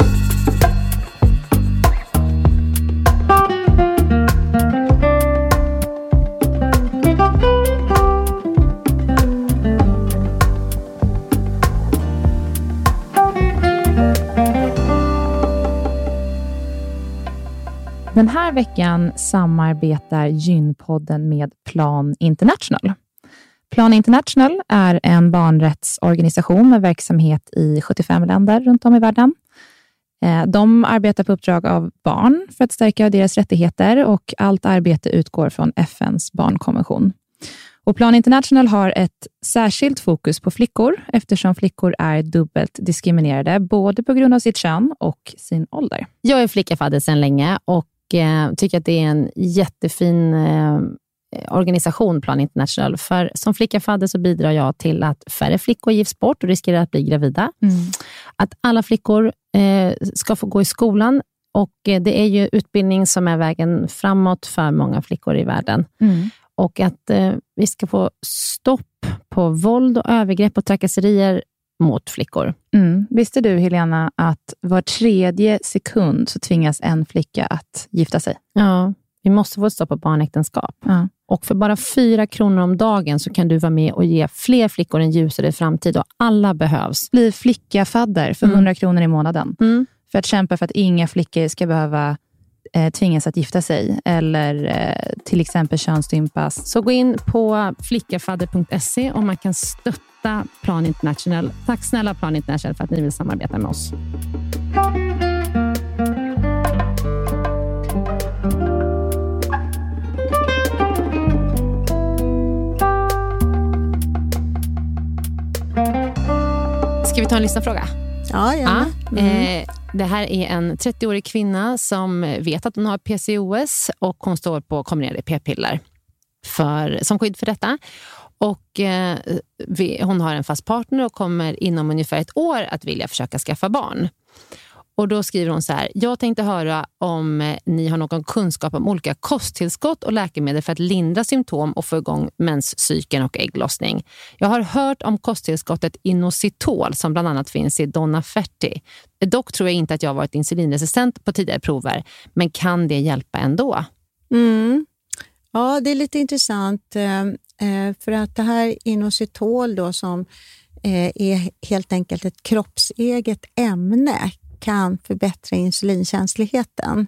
Speaker 1: Den här veckan samarbetar Gynpodden med Plan International. Plan International är en barnrättsorganisation med verksamhet i 75 länder runt om i världen. Eh, de arbetar på uppdrag av barn för att stärka deras rättigheter och allt arbete utgår från FNs barnkonvention. Och Plan International har ett särskilt fokus på flickor eftersom flickor är dubbelt diskriminerade, både på grund av sitt kön och sin ålder.
Speaker 2: Jag är flickafadder sedan länge och eh, tycker att det är en jättefin eh, organisation, Plan International. För som flicka fadder så bidrar jag till att färre flickor gifts bort och riskerar att bli gravida.
Speaker 1: Mm.
Speaker 2: Att alla flickor eh, ska få gå i skolan och eh, det är ju utbildning som är vägen framåt för många flickor i världen.
Speaker 1: Mm.
Speaker 2: Och att eh, vi ska få stopp på våld och övergrepp och trakasserier mot flickor.
Speaker 1: Mm. Visste du, Helena, att var tredje sekund så tvingas en flicka att gifta sig?
Speaker 2: Ja, vi måste få ett stopp på barnäktenskap.
Speaker 1: Ja.
Speaker 2: Och för bara fyra kronor om dagen så kan du vara med och ge fler flickor en ljusare framtid och alla behövs.
Speaker 1: Bli flicka-fadder för
Speaker 2: Mm.
Speaker 1: 100 kronor i månaden.
Speaker 2: Mm.
Speaker 1: För att kämpa för att inga flickor ska behöva eh, tvingas att gifta sig eller eh, till exempel könsstympas.
Speaker 2: Så gå in på flickafadder.se och man kan stötta Plan International. Tack snälla Plan International för att ni vill samarbeta med oss. Ska vi ta en lyssnarfråga?
Speaker 3: Ja, gärna.
Speaker 2: Ja, eh, det här är en 30-årig kvinna som vet att hon har PCOS och hon står på kombinerade p-piller för, som skydd för detta. Och, eh, vi, hon har en fast partner och kommer inom ungefär ett år att vilja försöka skaffa barn. Och Då skriver hon så här. Jag tänkte höra om eh, ni har någon kunskap om olika kosttillskott och läkemedel för att lindra symptom och få igång menscykeln och ägglossning. Jag har hört om kosttillskottet Inositol som bland annat finns i Donna Ferti. Dock tror jag inte att jag har varit insulinresistent på tidigare prover, men kan det hjälpa ändå?
Speaker 3: Mm. Ja, det är lite intressant ehm, Eh, för att det här inositol då som eh, är helt enkelt ett kroppseget ämne kan förbättra insulinkänsligheten.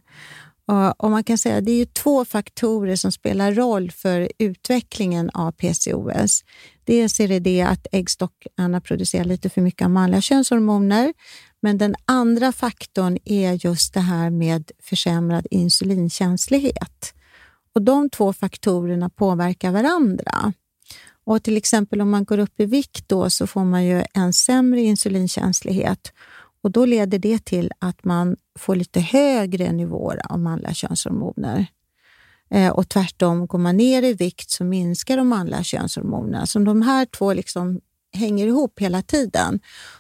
Speaker 3: Och, man kan säga att det är ju två faktorer som spelar roll för utvecklingen av PCOS. Dels är det det att äggstockarna producerar lite för mycket av manliga könshormoner, men den andra faktorn är just det här med försämrad insulinkänslighet. Och De två faktorerna påverkar varandra. Och till exempel om man går upp i vikt då så får man ju en sämre insulinkänslighet och då leder det till att man får lite högre nivåer av manliga könshormoner. Eh, och tvärtom, går man ner i vikt så minskar de manliga könshormonerna. Så de här två liksom hänger ihop hela tiden.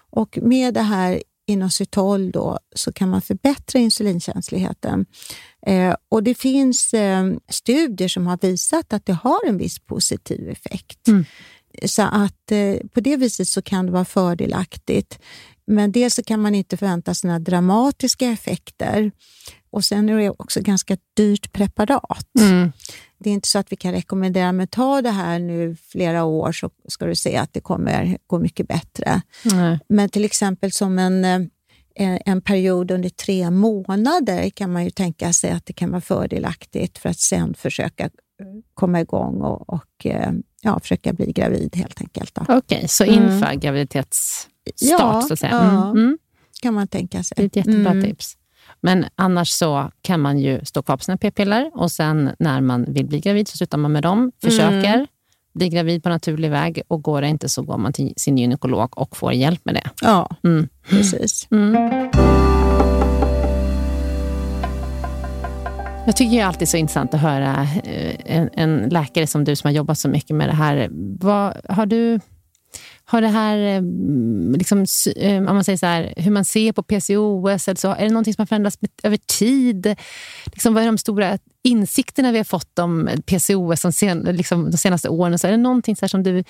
Speaker 3: Och med det här inositol då, så kan man förbättra insulinkänsligheten. Eh, och Det finns eh, studier som har visat att det har en viss positiv effekt.
Speaker 2: Mm.
Speaker 3: Så att eh, på det viset så kan det vara fördelaktigt. Men dels så kan man inte förvänta sig några dramatiska effekter. Och Sen är det också ganska dyrt preparat.
Speaker 2: Mm.
Speaker 3: Det är inte så att vi kan rekommendera, men ta det här nu flera år så ska du se att det kommer gå mycket bättre.
Speaker 2: Nej.
Speaker 3: Men till exempel som en, eh, en period under tre månader kan man ju tänka sig att det kan vara fördelaktigt för att sen försöka komma igång och, och eh, ja, försöka bli gravid helt enkelt.
Speaker 2: Okej, så
Speaker 3: Mm.
Speaker 2: inför graviditetsstart
Speaker 3: Ja,
Speaker 2: så att säga.
Speaker 3: ja.
Speaker 2: Mm. Mm.
Speaker 3: kan man tänka sig.
Speaker 2: Det är ett jättebra
Speaker 3: Mm.
Speaker 2: tips. Men annars så kan man ju stå kvar på sina p-piller och sen när man vill bli gravid så slutar man med dem, försöker
Speaker 3: Mm.
Speaker 2: bli gravid på naturlig väg och går det inte så går man till sin gynekolog och får hjälp med det.
Speaker 3: Ja,
Speaker 2: Mm.
Speaker 3: precis.
Speaker 2: Jag tycker det är alltid så intressant att höra eh, en, en läkare som du som har jobbat så mycket med det här. Vad, har du har det här, eh, liksom, eh, om man säger så här, hur man ser på PCOS, eller så, är det någonting som har förändrats med, över tid? Liksom, vad är de stora insikterna vi har fått om PCOS de, sen, liksom, de senaste åren? Så, är det någonting så här som du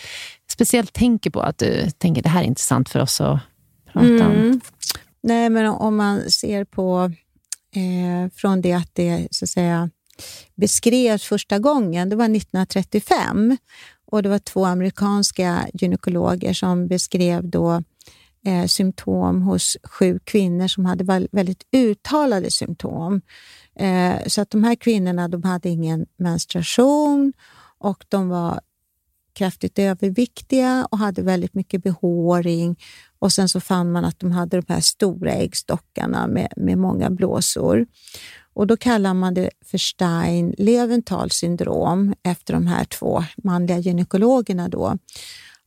Speaker 2: speciellt tänker på? Att du tänker det här är intressant för oss att prata om?
Speaker 3: Mm. Nej, men om man ser på eh, från det att det så att säga, beskrevs första gången, det var 1935 och det var två amerikanska gynekologer som beskrev då eh, symptom hos sju kvinnor som hade väldigt uttalade symptom. Eh, så att de här kvinnorna de hade ingen menstruation och de var kraftigt överviktiga och hade väldigt mycket behåring. Och sen så fann man att de hade de här stora äggstockarna med, med många blåsor. Och då kallar man det för Stein-Leventhal syndrom efter de här två manliga gynekologerna. Då.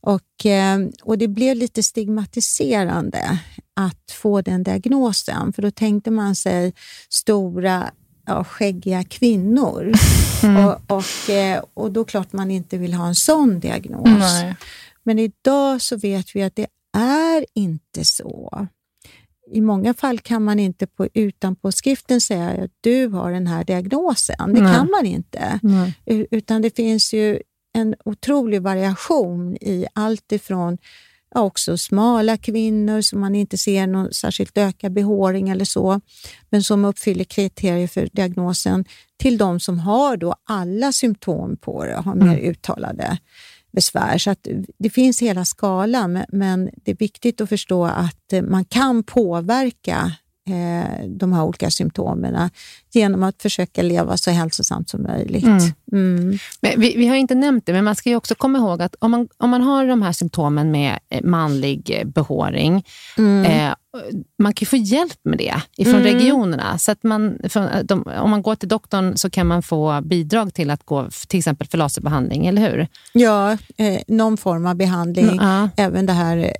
Speaker 3: Och, eh, och det blev lite stigmatiserande att få den diagnosen, för då tänkte man sig stora ja, skäggiga kvinnor.
Speaker 4: Mm.
Speaker 3: Och, och, eh, och då klart man inte vill ha en sån diagnos.
Speaker 4: Nej.
Speaker 3: Men idag så vet vi att det är inte så. I många fall kan man inte på, utan på skriften säga att du har den här diagnosen. Det
Speaker 2: Nej.
Speaker 3: kan man inte. Utan det finns ju en otrolig variation i allt ifrån ja, också smala kvinnor som man inte ser någon särskilt ökad behåring eller så, men som uppfyller kriterier för diagnosen, till de som har då alla symptom på det och har mer uttalade besvär. Så att det finns hela skalan, men- det är viktigt att förstå att man kan påverka eh, de här olika symptomen genom att försöka leva så hälsosamt som möjligt. Mm.
Speaker 2: Men vi, vi har inte nämnt det, men man ska ju också komma ihåg att om man, om man har de här symptomen med eh, manlig eh, behåring,
Speaker 3: Mm.
Speaker 2: eh, man kan få hjälp med det ifrån
Speaker 3: Mm.
Speaker 2: regionerna. Så att man, eh, de, om man går till doktorn så kan man få bidrag till att gå till exempel för laserbehandling, eller hur?
Speaker 3: Ja, eh, någon form av behandling.
Speaker 2: Ja.
Speaker 3: Även det här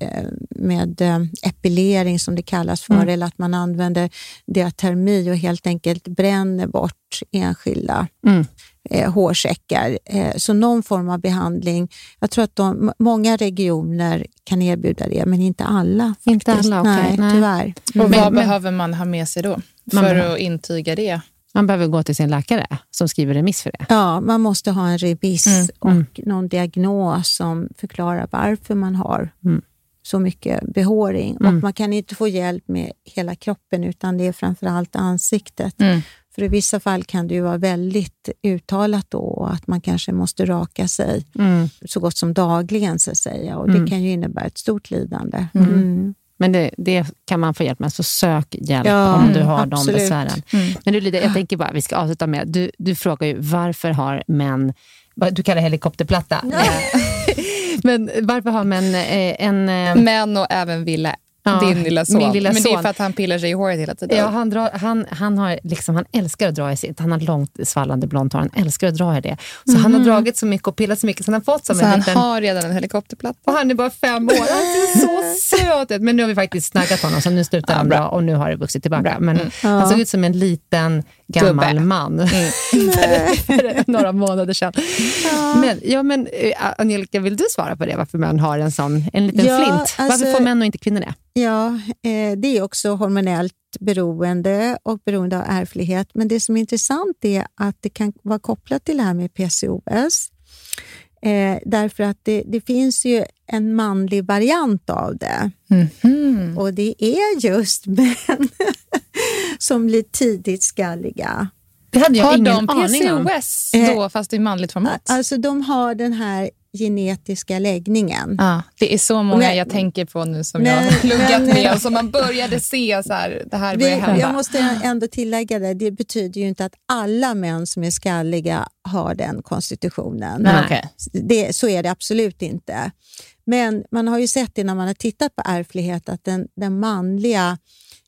Speaker 3: med epilering som det kallas för,
Speaker 2: Mm.
Speaker 3: eller att man använder diatermi och helt enkelt bränner bort enskilda
Speaker 2: Mm.
Speaker 3: eh, hårsäckar. Eh, så någon form av behandling. Jag tror att de, många regioner kan erbjuda det, men inte alla.
Speaker 2: Inte
Speaker 3: faktiskt.
Speaker 2: alla, okej.
Speaker 3: Nej,
Speaker 2: Nej.
Speaker 3: tyvärr.
Speaker 4: Och
Speaker 2: Men-
Speaker 4: vad
Speaker 2: men-
Speaker 4: behöver man ha med sig då
Speaker 2: Man
Speaker 4: för
Speaker 2: behöver-
Speaker 4: att intyga det?
Speaker 2: Man behöver gå till sin läkare som skriver remiss för det.
Speaker 3: Ja, man måste ha en remiss
Speaker 2: Mm,
Speaker 3: och
Speaker 2: mm.
Speaker 3: någon diagnos som förklarar varför man har
Speaker 2: Mm.
Speaker 3: Så mycket behåring.
Speaker 2: Mm.
Speaker 3: Och man kan inte få hjälp med hela kroppen utan det är framför allt ansiktet.
Speaker 4: Mm.
Speaker 3: För i vissa fall kan det ju vara väldigt uttalat då att man kanske måste raka sig
Speaker 2: Mm.
Speaker 3: så gott som dagligen så att säga. Och
Speaker 2: Mm.
Speaker 3: det kan ju innebära ett stort lidande.
Speaker 2: Mm.
Speaker 3: Mm.
Speaker 2: Men det, det kan man få hjälp med, så sök hjälp
Speaker 3: Ja,
Speaker 2: om du har de
Speaker 3: absolut.
Speaker 2: besvären.
Speaker 4: Mm.
Speaker 2: Men du Lydia, jag tänker bara, vi ska avsluta med, du, du frågar ju varför har män, du kallar helikopterplatta, men varför har män eh, en... eh,
Speaker 4: Men och även Ville,
Speaker 2: Ja,
Speaker 4: din lilla son.
Speaker 2: min lilla
Speaker 4: Men det är för att han pillar sig i håret hela tiden.
Speaker 2: Ja, han, drar, han, han, har liksom, han älskar att dra i sitt, han har långt svallande blont hår, han älskar att dra i det. Så han har dragit så mycket och pillat så mycket så han har fått som
Speaker 4: så
Speaker 2: en
Speaker 4: han
Speaker 2: liten...
Speaker 4: har redan en helikopterplatta.
Speaker 2: Och han är bara fem år. Han ser så söt ut. Men nu har vi faktiskt snaggat honom, så nu slutar han bra och nu har det vuxit tillbaka. Men han såg ut som en liten gammal
Speaker 4: Gubbe.
Speaker 2: man för, för några månader sedan. Men, ja, men, eh, Angelica, vill du svara på det? Varför män har en sån en liten
Speaker 3: Ja,
Speaker 2: flint? Varför
Speaker 3: alltså-
Speaker 2: får män och inte kvinnor det?
Speaker 3: Ja, eh, det är också hormonellt beroende och beroende av ärftlighet. Men det som är intressant är att det kan vara kopplat till det här med PCOS. Eh, därför att det, det finns ju en manlig variant av det.
Speaker 4: Mhm.
Speaker 3: Och det är just män som blir tidigt skalliga.
Speaker 2: Det hade jag
Speaker 4: Har
Speaker 2: ingen
Speaker 4: de
Speaker 2: aning om.
Speaker 4: PCOS
Speaker 3: Eh,
Speaker 4: då, fast i manligt format?
Speaker 3: Alltså de har den här genetiska läggningen.
Speaker 4: Ja, det är så många
Speaker 3: Men-
Speaker 4: jag tänker på nu som
Speaker 3: Men-
Speaker 4: jag har pluggat
Speaker 3: men-
Speaker 4: med och som man började se så här, det här börjar
Speaker 3: Vi,
Speaker 4: hända.
Speaker 3: jag måste ändå tillägga det, det betyder ju inte att alla män som är skalliga har den konstitutionen.
Speaker 4: Nej.
Speaker 3: Det, så är det absolut inte. Men man har ju sett det när man har tittat på ärftlighet att den, den manliga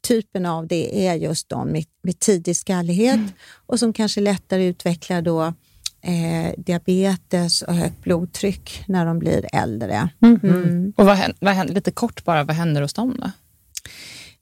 Speaker 3: typen av det är just de med, med tidig skallighet och som kanske lättare utvecklar då eh, diabetes och högt blodtryck när de blir äldre. Mm.
Speaker 4: Och vad händer, vad händer, lite kort bara, vad händer hos dem då?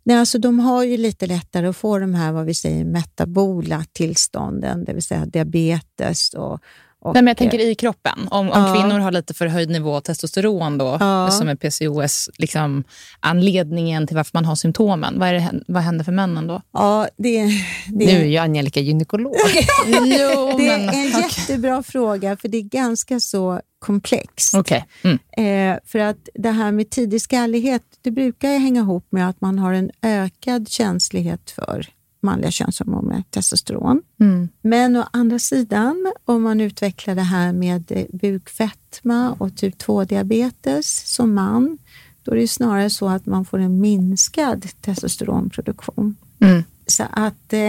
Speaker 3: Nej, alltså de har ju lite lättare att få de här vad vi säger metabola tillstånden, det vill säga diabetes och, och
Speaker 4: Nej, men jag tänker i kroppen. Om, om
Speaker 3: Ja.
Speaker 4: kvinnor har lite förhöjd nivå av testosteron då,
Speaker 3: Ja.
Speaker 4: som är PCOS, liksom, anledningen till varför man har symptomen. Vad, är det, vad händer för männen då?
Speaker 3: Ja, det, det,
Speaker 2: Nu är ju Angelica gynekolog.
Speaker 4: jo,
Speaker 3: det är
Speaker 4: men...
Speaker 3: en
Speaker 4: okej.
Speaker 3: jättebra fråga för det är ganska så komplext.
Speaker 4: Okej. Mm.
Speaker 3: Eh, för att det här med tidig skallighet, det brukar ju hänga ihop med att man har en ökad känslighet för manliga könshormoner, testosteron.
Speaker 4: Mm.
Speaker 3: Men å andra sidan, om man utvecklar det här med eh, bukfetma och typ 2-diabetes som man, då är det snarare så att man får en minskad testosteronproduktion.
Speaker 4: Mm.
Speaker 3: Så att eh,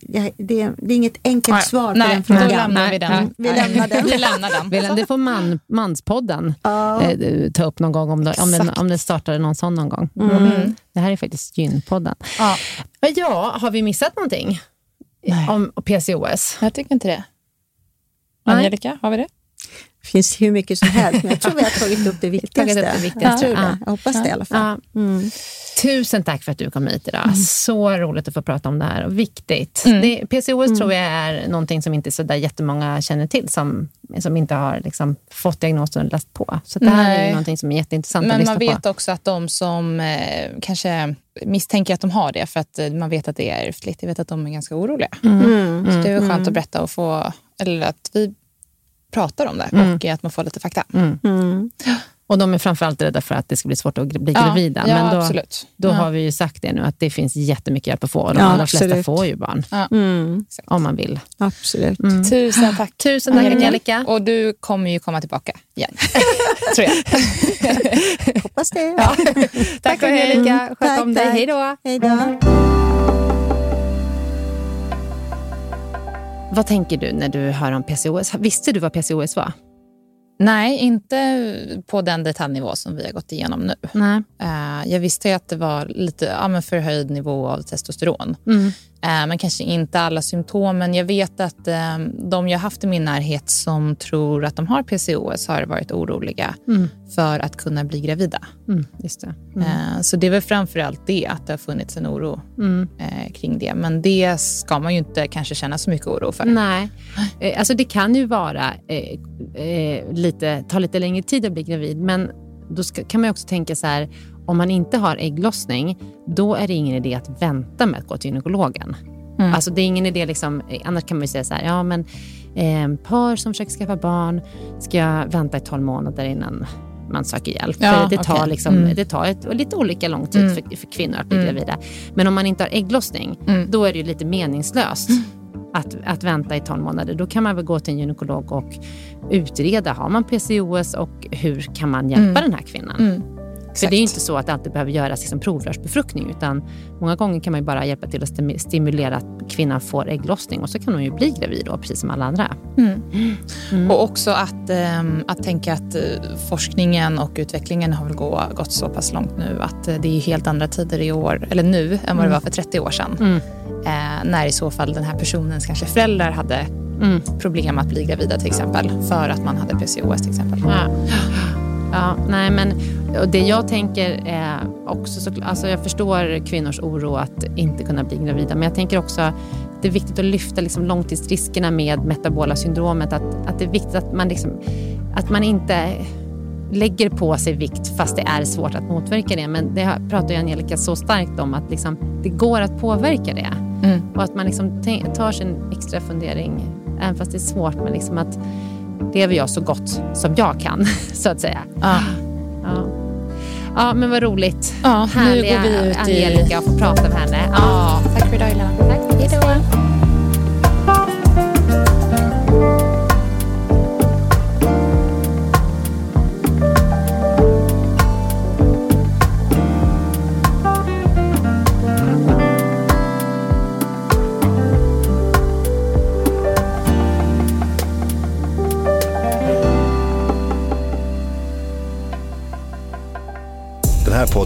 Speaker 3: det, det, är inget enkelt
Speaker 4: Nej,
Speaker 3: svar på
Speaker 4: nej,
Speaker 3: den
Speaker 4: då
Speaker 3: frågan.
Speaker 4: lämnar vi den.
Speaker 2: Nej,
Speaker 3: vi lämnar den.
Speaker 4: Vi lämnar den.
Speaker 2: Det får man, Manspodden
Speaker 3: Ja.
Speaker 2: eh, ta upp någon gång, om det, om, den, om det startade någon sån någon gång.
Speaker 4: Mm.
Speaker 2: Det här är faktiskt gynpodden.
Speaker 4: Ja.
Speaker 2: Ja, har vi missat någonting
Speaker 4: Nej.
Speaker 2: om PCOS?
Speaker 4: Jag tycker inte det.
Speaker 2: Nej.
Speaker 4: Angelica, har vi det?
Speaker 3: Det finns hur mycket som helst, men jag tror vi har tagit upp det viktigaste.
Speaker 2: Tagit upp det viktigaste.
Speaker 3: Jag, tror
Speaker 2: Ja.
Speaker 3: det. jag hoppas det i alla fall.
Speaker 2: Ja.
Speaker 3: Mm.
Speaker 2: Tusen tack för att du kom hit idag. Så roligt att få prata om det här och viktigt.
Speaker 1: Mm.
Speaker 2: Det, PCOS tror jag är någonting som inte så där jättemånga känner till som, som inte har liksom fått diagnosen och läst på. Så det här är
Speaker 1: Nej.
Speaker 2: ju någonting som är jätteintressant att
Speaker 1: Men
Speaker 2: lyssna
Speaker 1: man vet
Speaker 2: på.
Speaker 1: också att de som eh, kanske misstänker att de har det för att eh, man vet att det är ärftligt, jag vet att de är ganska oroliga.
Speaker 3: Mm.
Speaker 1: Så det är skönt att berätta och få, eller att vi pratar om det och att man får lite fakta.
Speaker 3: Mm.
Speaker 2: Och de är framförallt rädda för att det ska bli svårt att bli gravida.
Speaker 1: Ja,
Speaker 2: Men då,
Speaker 1: absolut.
Speaker 2: då
Speaker 1: Ja.
Speaker 2: har vi ju sagt det nu, att det finns jättemycket hjälp att få. Och de
Speaker 3: Ja,
Speaker 2: allra flesta
Speaker 3: absolut.
Speaker 2: får ju barn,
Speaker 3: Mm.
Speaker 2: om man vill.
Speaker 3: Absolut.
Speaker 1: Tusen tack.
Speaker 2: Tusen tack, Angelica.
Speaker 1: Och du kommer ju komma tillbaka igen, tror jag.
Speaker 3: Hoppas det.
Speaker 2: Tack Angelica, sköt
Speaker 3: Tack,
Speaker 2: om dig.
Speaker 3: tack.
Speaker 2: Hej då.
Speaker 3: Hej då.
Speaker 2: Vad tänker du när du hör om PCOS? Visste du vad PCOS var?
Speaker 1: Nej, inte på den detaljnivå som vi har gått igenom nu.
Speaker 2: Nej.
Speaker 1: Eh, jag visste att det var lite ja, men förhöjd nivå av testosteron.
Speaker 2: Mm.
Speaker 1: Eh, men kanske inte alla symptomen. Jag vet att eh, de jag haft i min närhet som tror att de har PCOS har varit oroliga
Speaker 2: Mm.
Speaker 1: för att kunna bli gravida.
Speaker 2: Mm, just det.
Speaker 1: Eh, så det är väl framför allt det, att det har funnits en oro
Speaker 2: Mm.
Speaker 1: kring det. Men det ska man ju inte kanske känna så mycket oro för.
Speaker 2: Nej, alltså det kan ju vara eh, lite, ta lite längre tid att bli gravid, men då ska, kan man också tänka så här, om man inte har ägglossning, då är det ingen idé att vänta med att gå till gynekologen.
Speaker 1: Mm.
Speaker 2: Alltså det är ingen idé, liksom, annars kan man ju säga så här, ja men eh, par som försöker skaffa barn ska vänta i 12 månader innan man söker hjälp.
Speaker 1: Ja,
Speaker 2: för det tar,
Speaker 1: okej.
Speaker 2: liksom,
Speaker 1: Mm.
Speaker 2: det tar ett, lite olika lång tid
Speaker 1: Mm.
Speaker 2: för, för kvinnor att bli
Speaker 1: Mm.
Speaker 2: gravida. Men om man inte har ägglossning,
Speaker 1: Mm.
Speaker 2: då är det ju lite meningslöst att, att vänta i 12 månader. Då kan man väl gå till en gynekolog och utreda, har man PCOS och hur kan man hjälpa
Speaker 1: Mm.
Speaker 2: den här kvinnan?
Speaker 1: Mm.
Speaker 2: För det är inte så att det alltid behöver göras liksom provrörsbefruktning, utan många gånger kan man bara hjälpa till att stimu- stimulera att kvinnan får ägglossning och så kan hon ju bli gravid då, precis som alla andra.
Speaker 1: Mm. Och också att, ehm, att tänka att eh, forskningen och utvecklingen har väl gå, gått så pass långt nu att eh, det är helt andra tider i år, eller nu, än vad det var för 30 år sedan.
Speaker 2: Mm.
Speaker 1: Eh, när i så fall den här personens kanske föräldrar hade
Speaker 2: Mm.
Speaker 1: problem att bli gravida till exempel, för att man hade PCOS till exempel.
Speaker 2: Ja. Ja, nej men det jag tänker är också så, alltså jag förstår kvinnors oro att inte kunna bli gravida, men jag tänker också att det är viktigt att lyfta liksom långtidsriskerna med metabola syndromet, att, att det är viktigt att man, liksom, att man inte lägger på sig vikt fast det är svårt att motverka det. Men det pratar ju Angelica så starkt om att liksom, det går att påverka det.
Speaker 1: Mm.
Speaker 2: Och att man liksom tar sig en extra fundering, även fast det är svårt, men liksom att lever jag så gott som jag kan, så att säga.
Speaker 1: Ja.
Speaker 2: Ja, ja men vad roligt.
Speaker 1: Ja, nu
Speaker 2: Härliga
Speaker 1: går vi ut i...
Speaker 2: Angelica och få prata med henne. Ja.
Speaker 1: Ja, tack för idag Helena.
Speaker 2: Tack, hej då.